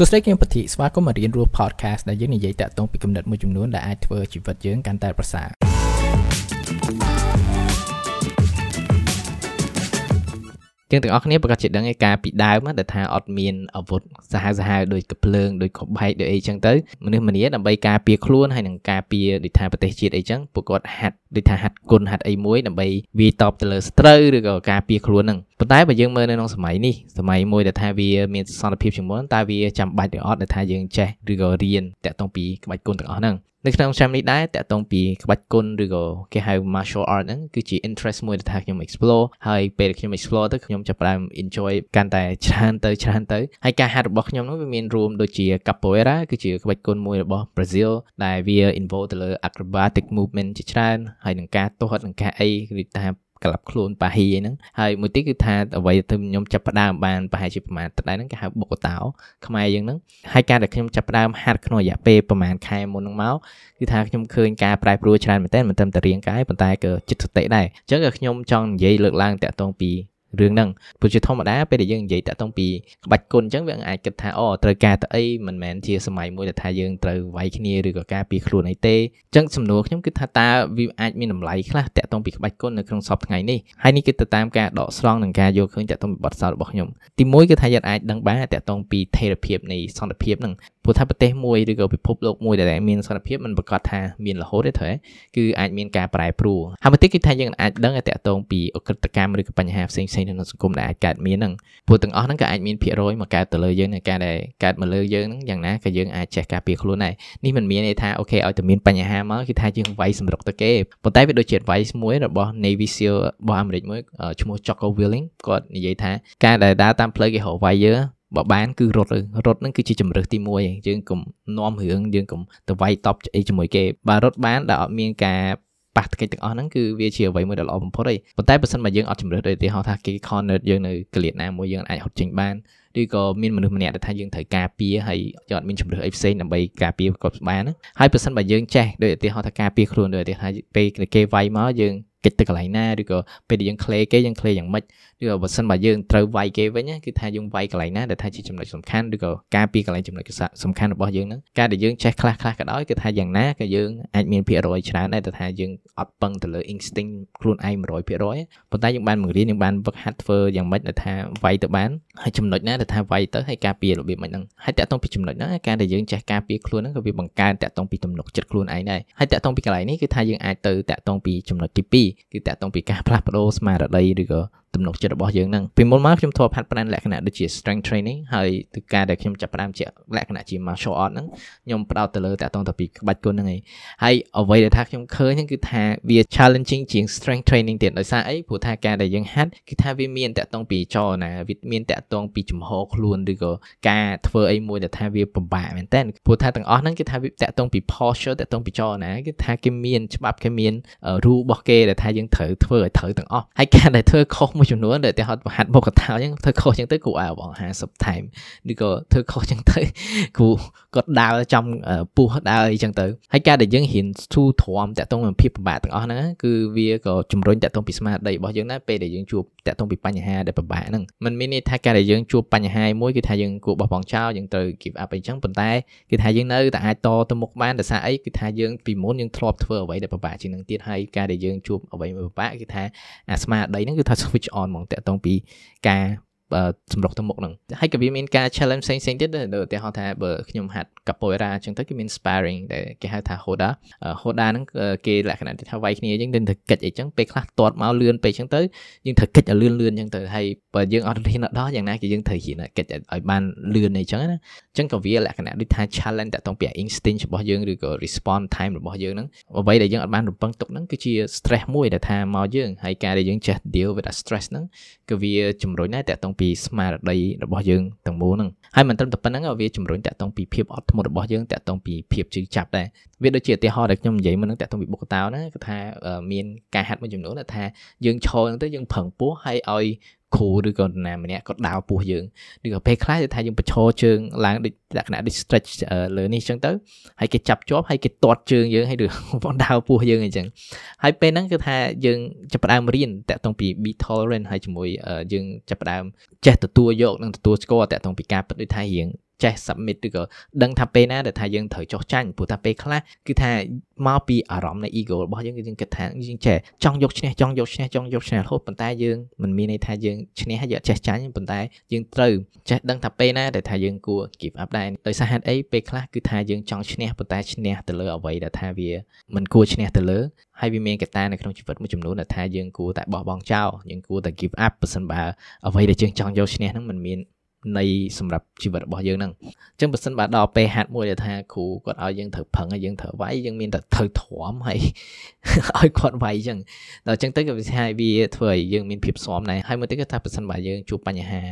សួស្តីខ្ញុំពធីស្វាគមន៍មករៀនរស់ podcast ដែលយើងនិយាយតាក់ទងពីគំនិតមួយចំនួនដែលអាចធ្វើជីវិតយើងកាន់តែប្រសើរយើងទាំងអស់គ្នាប្រកាសជាដឹងឯការពីដើមដែលថាអត់មានអាវុធសាហាវសាហាវដូចកភ្លើងដូចកបែកដូចអីចឹងទៅមនុស្សម្នាដើម្បីការពារខ្លួនហើយនឹងការពារដូចថាប្រទេសជាតិអីចឹងពួកគាត់ហាត់ដូចថាហាត់គុណហាត់អីមួយដើម្បីវាយតបទៅលើសត្រូវឬក៏ការពារខ្លួនហ្នឹង ប៉ុន្តែបើយើងមើលនៅក្នុងសម័យនេះសម័យមួយដែលថាវាមានសន្តិភាពជាងមុនតើវាចាំបាច់ឬអត់ដែលថាយើងចេះឬក៏រៀនតាក់ទងពីក្បាច់គុណទាំងអស់ហ្នឹងនៅក្នុងឆ្នាំនេះដែរតាក់ទងពីក្បាច់គុណឬក៏គេហៅ martial art ហ្នឹងគឺជា interest មួយដែលថាខ្ញុំ explore ហើយពេលខ្ញុំ explore ទៅខ្ញុំចាប់ផ្ដើម enjoy កាន់តែច្រើនទៅច្រើនទៅហើយការហាត់របស់ខ្ញុំនោះវាមានរួមដូចជា capoeira គឺជាក្បាច់គុណមួយរបស់ Brazil ដែលវា involve ទៅលើ acrobatic movement ជាច្រើនហើយនឹងការទាត់នឹងការអីគឺថា ក្លាប់ខ្លួនប៉ាហ៊ីអីហ្នឹងហើយមួយទៀតគឺថាអ្វីដែលខ្ញុំចាប់ផ្ដើមបានប្រហែលជាប្រហែលទឹកដែរហ្នឹងគេហៅបុកតោខ្មែរយើងហ្នឹងហើយការដែលខ្ញុំចាប់ផ្ដើមហាត់ក្នុងរយៈពេលប្រហែលខែមុនហ្នឹងមកគឺថាខ្ញុំឃើញការប្រែប្រួលច្រើនមែនទែនមិនត្រឹមតែរាងកាយប៉ុន្តែក៏ចិត្តសតិដែរអញ្ចឹងក៏ខ្ញុំចង់និយាយលើកឡើងតាក់ទងពី រឿងហ្នឹងព្រោះជាធម្មតាពេលដែលយើងនិយាយតាក់ទងពីក្បាច់គុណអញ្ចឹងវាអាចគិតថាអូត្រូវការទៅអីមិនមែនជាសម័យមួយដែលថាយើងត្រូវវាយគ្នាឬក៏ការពីខ្លួនអីទេអញ្ចឹងសំណួរខ្ញុំគឺថាតើវាអាចមានតម្លៃខ្លះតាក់ទងពីក្បាច់គុណនៅក្នុងសពថ្ងៃនេះហើយនេះគឺទៅតាមការដកស្រង់និងការយកឃើញតាក់ទងពីបទសោតរបស់ខ្ញុំទីមួយគឺថាយើងអាចដឹងបានតាក់ទងពីថេរភាពនៃសន្តិភាពហ្នឹង ព្រោះថាប្រទេសមួយឬក៏ពិភពលោកមួយដែលមានសន្តិភាពมันប្រកាសថាមានរហូតទេត្រូវគឺអាចមានការប្រែប្រួលហើយមួយទៀតគឺថាយើងអាចដឹងតាក់ទងពីអក្រិតកម្មឬក៏បញ្ហាផ្សេងៗក្នុងសង្គមដែលអាចកើតមានហ្នឹងព្រោះទាំងអស់ហ្នឹងក៏អាចមានភាគរយមកកើតទៅលើយើងនៃការដែលកើតមកលើយើងហ្នឹងយ៉ាងណាក៏យើងអាចចេះការពារខ្លួនដែរនេះមិនមានន័យថាអូខេឲ្យតែមានបញ្ហាមកគឺថាយើងវាយសម្រុកទៅគេប៉ុន្តែវាដូចជា advice មួយរបស់ Navy SEAL របស់អាមេរិកមួយឈ្មោះ Jocko Willing គាត់និយាយថាការដែលដើរតាមផ្លូវគេរកវាយយើង បើបានគឺរត់រត់ហ្នឹងគឺជាជំរើសទី1យើងកុំនាំរឿងយើងកុំទៅវាយតប់អីជាមួយគេបើរត់បានដែលអត់មានការប៉ះទង្គិចទាំងអស់ហ្នឹងគឺវាជាអ្វីមួយដែលល្អបំផុតឯងប៉ុន្តែបើសិនបើយើងអត់ជំរឿនដូចឧទាហរណ៍ថាគេ corner យើងនៅកលៀតណាមួយយើងអាចហត់ចេញបានឬក៏មានមនុស្សម្នាក់ដែលថាយើងត្រូវការពារហើយយើងអត់មានជំរឿនអីផ្សេងដើម្បីការពារគាត់បានហើយបើសិនបើយើងចេះដូចឧទាហរណ៍ថាការពារខ្លួនដូចឧទាហរណ៍ពេលគេវាយមកយើង កិច្ចទៅកន្លែងណាឬក៏ពេលដែលយើងក្លេគេយើងក្លេយ៉ាងម៉េចឬក៏បើសិនបើយើងត្រូវវាយគេវិញគឺថាយើងវាយកន្លែងណាដែលថាជាចំណុចសំខាន់ឬក៏ការពីកន្លែងចំណុចសំខាន់របស់យើងហ្នឹងការដែលយើងចេះខ្លះខ្លះក៏ដោយគឺថាយ៉ាងណាក៏យើងអាចមានភាគរយច្រើនដែរតែថាយើងអត់ពឹងទៅលើ instinct ខ្លួនឯង100%ប៉ុន្តែយើងបានបង្រៀនយើងបានវឹកហាត់ធ្វើយ៉ាងម៉េចដែលថាវាយទៅបានហើយចំណុចណាដែលថាវាយទៅហើយការពាររបៀបម៉េចហ្នឹងហើយតាក់ទងពីចំណុចហ្នឹងការដែលយើងចេះការពារខ្លួនហ្នឹងក៏វាបង្កើនតាក់ទងពីទំនុកចិត្តខ្លួនឯងដែរហើយតាក់ទងពីកន្លែងនេះគឺថាយើងអាចទៅតាក់ទងពីចំណុចទី2គឺតាក់ទងពីការផ្លាស់ប្ដូរស្មារតីឬក៏ទំនុកចិត្តរបស់យើងហ្នឹងពីមុនមកខ្ញុំធ្លាប់ហាត់ប្រាណលក្ខណៈដូចជា strength training ហើយទៅការដែលខ្ញុំចាប់ផ្ដើមជាលក្ខណៈជា martial art ហ្នឹងខ្ញុំផ្ដោតទៅលើតាក់ទងទៅពីក្បាច់គុណហ្នឹងឯងហើយអ្វីដែលថាខ្ញុំឃើញហ្នឹងគឺថាវា challenging ជាង strength training ទៀតដោយសារអីព្រោះថាការដែលយើងហាត់គឺថាវាមានតាក់ទងពីចលនាវាមានតាក់ទងពីចំហខ្លួនឬក៏ការធ្វើអីមួយដែលថាវាពិបាកមែនតើព្រោះថាទាំងអស់ហ្នឹងគឺថាវាតាក់ទងពី posture តាក់ទងពីចលនាគឺថាគេមានច្បាប់គេមាន rule របស់គេដែលថាយើងត្រូវធ្វើឲ្យត្រូវទាំងអស់ហើយការដែលធ្វើខុសមួយចំនួនដែលតែហត់ហាត់បុកកថាអញ្ចឹងធ្វើខុសអញ្ចឹងទៅគ្រូអើបង50 time ឬក៏ធ្វើខុសអញ្ចឹងទៅគ្រូគាត់ដើរចំពោះដើរអីចឹងទៅហើយការដែលយើងហ៊ានស៊ូទ្រាំតាក់ទងនឹងភាពពិបាកទាំងអស់ហ្នឹងគឺវាក៏ជំរុញតាក់ទងពីស្មារតីរបស់យើងដែរពេលដែលយើងជួបតាក់ទងពីបញ្ហាដែលពិបាកហ្នឹងมันមានន័យថាការដែលយើងជួបបញ្ហាមួយគឺថាយើងគួរបោះបង់ចោលយើងត្រូវ give up អីចឹងប៉ុន្តែគឺថាយើងនៅតែអាចតទៅមុខបានដោយសារអីគឺថាយើងពីមុនយើងធ្លាប់ធ្វើអ្វីដែលពិបាកជាងនឹងទៀតហើយការដែលយើងជួបអ្វីមួយពិបាកគឺថាអាស្មារតីហ្នឹងគឺថា switch on ហ្មងតាក់ទងពីការ សម្រុកទៅមុខហ្នឹងហើយក៏វាមានការ challenge ផ្សេងផ្សេងទៀតដូចឧទាហរណ៍ថាបើខ្ញុំហាត់ capoeira អញ្ចឹងទៅគេមាន sparring ដែលគេហៅថា hoda hoda ហ្នឹងគេលក្ខណៈថាវាយគ្នាអញ្ចឹងយើងត្រូវកិច្ចអីចឹងពេលខ្លះទាត់មកលឿនពេកអញ្ចឹងទៅយើងត្រូវកិច្ចឲ្យលឿនលឿនអញ្ចឹងទៅហើយបើយើងអត់រៀនដល់យ៉ាងណាគេយើងត្រូវរៀនកិច្ចឲ្យបានលឿនអីចឹងណាអញ្ចឹងក៏វាលក្ខណៈដូចថា challenge តាក់ទងពី instinct របស់យើងឬក៏ response time របស់យើងហ្នឹងអ្វីដែលយើងអត់បានរំពឹងទុកហ្នឹងគឺជា stress មួយដែលថាមកយើងហើយការដែលយើងចេះ deal with that stress ហ្នឹងក៏វាជំរុញដែរតាក់ទងពីស្មារតីរបស់យើងទាំងមូលហ្នឹងហើយមិនត្រឹមតែប៉ុណ្្នឹងវាជំរុញតាក់ទងពីភាពអត់ធ្មត់របស់យើងតាក់ទងពីភាពជឿចាប់ដែរ វាដូចជាឧទាហរណ៍ដែលខ្ញុំនិយាយមុនហ្នឹងតាក់ទងពីបុកតោណាគឺថាមានការហាត់មួយចំនួនថាយើងឈរហ្នឹងទៅយើងប្រឹងពោះហើយឲ្យគ្រូឬក៏ណាម្នាក់គាត់ដាវពោះយើងឬក៏ពេលខ្លះគឺថាយើងបញ្ឈរជើងឡើងដូចលក្ខណៈដូច stretch លើនេះអញ្ចឹងទៅហើយគេចាប់ជាប់ហើយគេទាត់ជើងយើងហើយឬបងដាវពោះយើងអញ្ចឹងហើយពេលហ្នឹងគឺថាយើងចាប់ផ្ដើមរៀនតាក់ទងពី be tolerant ហើយជាមួយយើងចាប់ផ្ដើមចេះទទួលយកនិងទទួលស្គាល់តាក់ទងពីការពិតដូចថារៀង ចេះ submit ឬក៏ដឹងថាពេលណាដែលថាយើងត្រូវចោះចាញ់ព្រោះថាពេលខ្លះគឺថាមកពីអារម្មណ៍នៃ ego របស់យើងគឺយើងគិតថាយើងចេះចង់យកឈ្នះចង់យកឈ្នះចង់យកឈ្នះរហូតប៉ុន្តែយើងមិនមានន័យថាយើងឈ្នះហើយយកចេះចាញ់ប៉ុន្តែយើងត្រូវចេះដឹងថាពេលណាដែលថាយើងគួរ give up ដែរដោយសារហេតុអីពេលខ្លះគឺថាយើងចង់ឈ្នះប៉ុន្តែឈ្នះទៅលើអ្វីដែលថាវាមិនគួរឈ្នះទៅលើហើយវាមានកត្តានៅក្នុងជីវិតមួយចំនួនដែលថាយើងគួរតែបោះបង់ចោលយើងគួរតែ give up បើសិនបើអ្វីដែលយើងចង់យកឈ្នះហ្នឹងមិនមាន នៃសម្រាប់ជីវិតរបស់យើងហ្នឹងអញ្ចឹងបើសិនបើដល់ពេលហាត់មួយដែលថាគ្រូគាត់ឲ្យយើងត្រូវផឹងហើយយើងត្រូវវាយយើងមានតែត្រូវទ្រាំហើយឲ្យគាត់វាយអញ្ចឹងដល់អញ្ចឹងទៅក៏វាថាវាធ្វើឲ្យយើងមានភាពស្មដែរហើយមួយទៀតគឺថាបើសិនបើយើងជួបបញ្ហា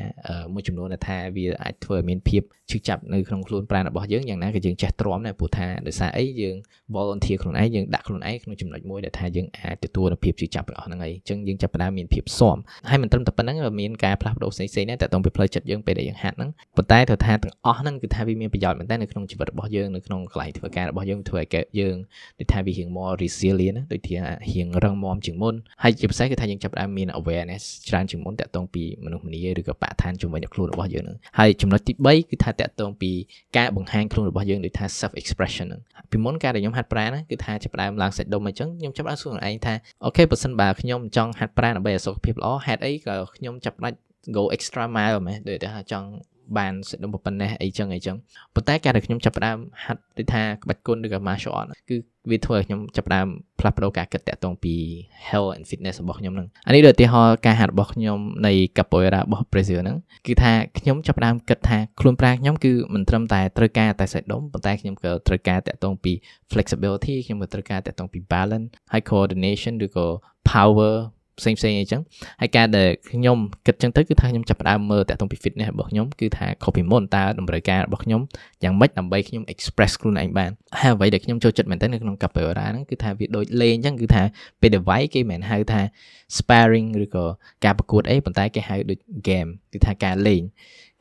មួយចំនួនដែលថាវាអាចធ្វើឲ្យមានភាពឈឺចាប់នៅក្នុងខ្លួនប្រាណរបស់យើងយ៉ាងណាក៏យើងចេះទ្រាំដែរព្រោះថាដោយសារអីយើង volunteer ខ្លួនឯងយើងដាក់ខ្លួនឯងក្នុងចំណុចមួយដែលថាយើងអាចទទួលនូវភាពឈឺចាប់របស់ហ្នឹងហើយអញ្ចឹងយើងចាប់ផ្ដើមមានភាពស្មហើយមិនត្រឹមតែប៉ុណ្្នឹងមានការផ្លាស់ប្ដូរផ្សេងៗដែរតែតទៅពីផ្លូវចិត្តយើងពេលដែលយើងហាត់ហ្នឹងប៉ុន្តែត្រូវថាទាំងអស់ហ្នឹងគឺថាវាមានប្រយោជន៍មែនតើនៅក្នុងជីវិតរបស់យើងនៅក្នុងកន្លែងធ្វើការរបស់យើងធ្វើឲ្យយើងដូចថាវារៀង more resilient ដូចថារៀងរឹងមាំជាងមុនហើយជាពិសេសគឺថាយើងចាប់ផ្ដើមមាន awareness ច្រើនជាងមុនតាក់ទងពីមនុស្សម្នាឬក៏បរិស្ថានជំនាញខ្លួនរបស់យើងហ្នឹងហើយចំណុចទី3គឺថាតាក់ទងពីការបង្ហាញខ្លួនរបស់យើងដូចថា self expression ហ្នឹងពីមុនការដែលខ្ញុំហាត់ប្រាណគឺថាចាប់ផ្ដើមឡើងសាច់ដុំអញ្ចឹងខ្ញុំចាប់ផ្ដើមសួរខ្លួនឯងថាអូខេបើសិនបើខ្ញុំចង់ហាត់ប្រាណដើម្បីឲ្យសុខភាពល្អហេតុអីក៏ខ្ញុំចាប់ផ្ដាច់ go extra mile មែនដូចថាចង់បានសិទ្ធិប៉ុណ្ណេះអីចឹងអីចឹងប៉ុន្តែការដែលខ្ញុំចាប់ផ្ដើមហាត់ដូចថាក្បាច់គុណឬក៏ martial art គឺវាធ្វើឲ្យខ្ញុំចាប់ផ្ដើមផ្លាស់ប្ដូរការគិតតាក់ទងពី health and fitness របស់ខ្ញុំហ្នឹងអានេះដូចឧទាហរណ៍ការហាត់របស់ខ្ញុំនៃ capoeira របស់ Brazil ហ្នឹងគឺថាខ្ញុំចាប់ផ្ដើមគិតថាខ្លួនប្រាណខ្ញុំគឺមិនត្រឹមតែត្រូវការតែសាច់ដុំប៉ុន្តែខ្ញុំក៏ត្រូវការតាក់ទងពី flexibility ខ្ញុំក៏ត្រូវការតាក់ទងពី balance ហើយ coordination ឬក៏ power ផ្សេងផ្សេងអីចឹងហើយការដែលខ្ញុំគិតចឹងទៅគឺថាខ្ញុំចាប់ផ្ដើមមើលតាក់ទងពី fitness របស់ខ្ញុំគឺថាខុសពីមុនតើតម្រូវការរបស់ខ្ញុំយ៉ាងម៉េចដើម្បីខ្ញុំ express ខ្លួនឯងបានហើយអ្វីដែលខ្ញុំចូលចិត្តមែនតើនៅក្នុង capoeira ហ្នឹងគឺថាវាដូចលេងចឹងគឺថាពេល device គេមិនហៅថា sparring ឬក៏ការប្រកួតអីប៉ុន្តែគេហៅដូច game គឺថាការលេង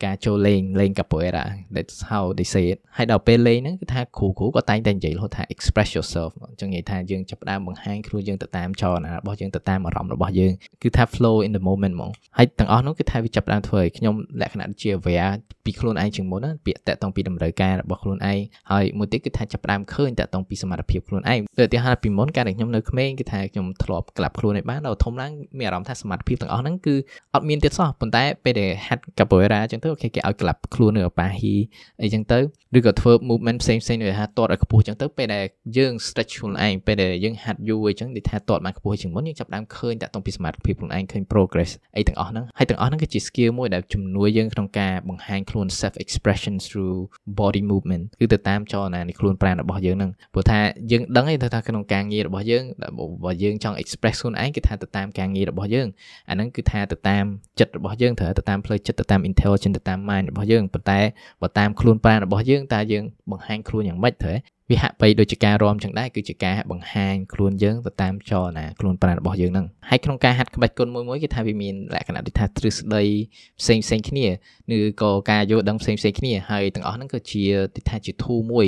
ការចូលលេងលេង capoeira that's how they say it ហើយដល់ពេលលេងហ្នឹងគឺថាគ្រូគ្រូក៏តែងតែនិយាយរហូតថា express yourself អញ្ចឹងនិយាយថាយើងចាប់ផ្ដើមបង្ហាញខ្លួនយើងទៅតាមចលនារបស់យើងទៅតាមអារម្មណ៍របស់យើងគឺថា flow in the moment ហ្មងហើយទាំងអស់នោះគឺថាវាចាប់ផ្ដើមធ្វើឲ្យខ្ញុំលក្ខណៈដូចជា aware ពីខ្លួនឯងជាងមុនណាពាក្យតាក់ទងពីតម្រូវការរបស់ខ្លួនឯងហើយមួយទៀតគឺថាចាប់ផ្ដើមឃើញតាក់ទងពីសមត្ថភាពខ្លួនឯងដូចឧទាហរណ៍ពីមុនកាលដែលខ្ញុំនៅក្មេងគឺថាខ្ញុំធ្លាប់ក្លាប់ខ្លួនឯងបានដល់ធំឡើងមានអារម្មណ៍ថាសមត្ថភាពទាំងអស់ហ្នឹងគឺអត់មានទៀតសោះប៉ុន្តែពេលដែលហាត់ capoeira អញ្ចឹងទៅអូខេគេឲ្យក្លាប់ខ្លួននៅប៉ាហ៊ីអីចឹងទៅឬក៏ធ្វើ movement ផ្សេងផ្សេងដូចថាតតឲ្យខ្ពស់ចឹងទៅពេលដែលយើង stretch ខ្លួនឯងពេលដែលយើងហាត់យូរអីចឹងដូចថាតតបានខ្ពស់ជាងមុនយើងចាប់ដើមឃើញតាក់ទងពីសមត្ថភាពខ្លួនឯងឃើញ progress អីទាំងអស់ហ្នឹងហើយទាំងអស់ហ្នឹងគឺជា skill មួយដែលជំនួយយើងក្នុងការបង្ហាញខ្លួន self expression through body movement គឺទៅតាមចលនានៃខ្លួនប្រាណរបស់យើងហ្នឹងព្រោះថាយើងដឹងឯងថាក្នុងការងាររបស់យើងបើយើងចង់ express ខ្លួនឯងគឺថាទៅតាមការងាររបស់យើងអាហ្នឹងគឺថាទៅតាមចិត្តរបស់យើងត្រូវទៅតាមផ្លូវចិត្តទៅតាម intelligence ទៅតាម mind របស់យើងប៉ុន្តែបើតាមខ្លួនប្រាណរបស់យើងតើយើងបង្ហាញខ្លួនយ៉ាងម៉េចត្រូ វវាហាក់បីដូចជាការរំចឹងដែរគឺជាការបង្ហាញខ្លួនយើងទៅតាមចលនាខ្លួនប្រាណរបស់យើងហ្នឹងហើយក្នុងការហាត់ក្បាច់គុណមួយមួយគេថាវាមានលក្ខណៈដូចថាទ្រឹស្ដីផ្សេងផ្សេងគ្នាឬក៏ការយល់ដឹងផ្សេងផ្សេងគ្នាហើយទាំងអស់ហ្នឹងក៏ជាដូចថាជា tool មួយ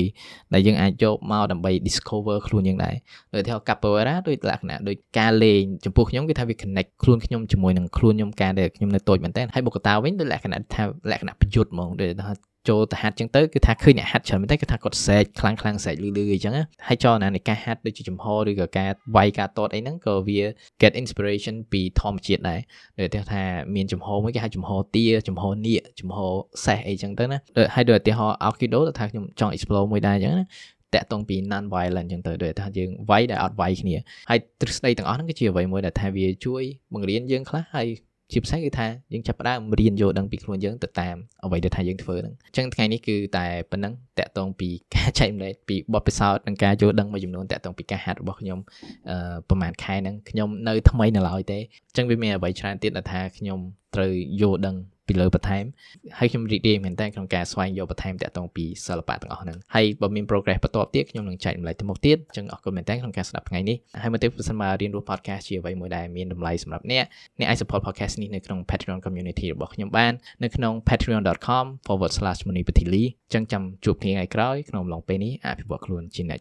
ដែលយើងអាចយកមកដើម្បី discover ខ្លួនយើងដែរដូចថា capoeira ដូចលក្ខណៈដូចការលេងចំពោះខ្ញុំគឺថាវា connect ខ្លួនខ្ញុំជាមួយនឹងខ្លួនខ្ញុំការដែលខ្ញុំនៅតូចមែនតើហើយបុគ្គតាវិញដូចលក្ខណៈថាលក្ខណៈប្រយុទ្ធហ្មងដូចថា ចូលទៅហាត់ចឹងទៅគឺថាឃើញអ្នកហាត់ច្រើនមែនទេគឺថាគាត់សែកខ្លាំងខ្លាំងសែកលឺលឺអីចឹងហើយចលនានៃការហាត់ដូចជាចំហឬក៏ការវាយការតតអីហ្នឹងក៏វា get inspiration ពីធម្មជាតិដែរដូចថាមានចំហមួយគេហៅចំហទាចំហនៀកចំហសេះអីចឹងទៅណាហើយដូចឧទាហរណ៍ Aikido ទៅថាខ្ញុំចង់ explore មួយដែរចឹងណាតាក់ទងពី non violent ចឹងទៅដូចថាយើងវាយដែលអត់វាយគ្នាហើយទ្រឹស្ដីទាំងអស់ហ្នឹងគឺជាអ្វីមួយដែលថាវាជួយបង្រៀនយើងខ្លះហើយ ជាពិសេសគឺថាយើងចាប់ផ្ដើមរៀនយល់ដឹងពីខ្លួនយើងទៅតាមអ្វីដែលថាយើងធ្វើហ្នឹងអញ្ចឹងថ្ងៃនេះគឺតែប៉ុណ្្នឹងតកតងពីការចែកម្លែកពីបទពិសោធន៍និងការយល់ដឹងមួយចំនួនតកតងពីការហាត់របស់ខ្ញុំអឺប្រហែលខែហ្នឹងខ្ញុំនៅថ្មីនៅឡើយទេអញ្ចឹងវាមានអ្វីច្រើនទៀតដែលថាខ្ញុំត្រូវយល់ដឹង ពីលើបន្ថែមហើយខ្ញុំរីករាយមែនតើក្នុងការស្វែងយកបន្ថែមតាក់ទងពីសិល្បៈទាំងអស់ហ្នឹងហើយបើមាន progress បន្តទៀតខ្ញុំនឹងចែកម្លែកទៅមុខទៀតអញ្ចឹងអរគុណមែនតើក្នុងការស្ដាប់ថ្ងៃនេះហើយមកទៀតបើសិនមករៀនរស់ podcast ជាអ្វីមួយដែលមានតម្លៃសម្រាប់អ្នកអ្នកអាច support podcast នេះនៅក្នុង Patreon community របស់ខ្ញុំបាននៅក្នុង patreon.com/monipatili អញ្ចឹងចាំជួបគ្នាថ្ងៃក្រោយក្នុងអំឡុងពេលនេះអភិវឌ្ឍខ្លួនជានិច្ច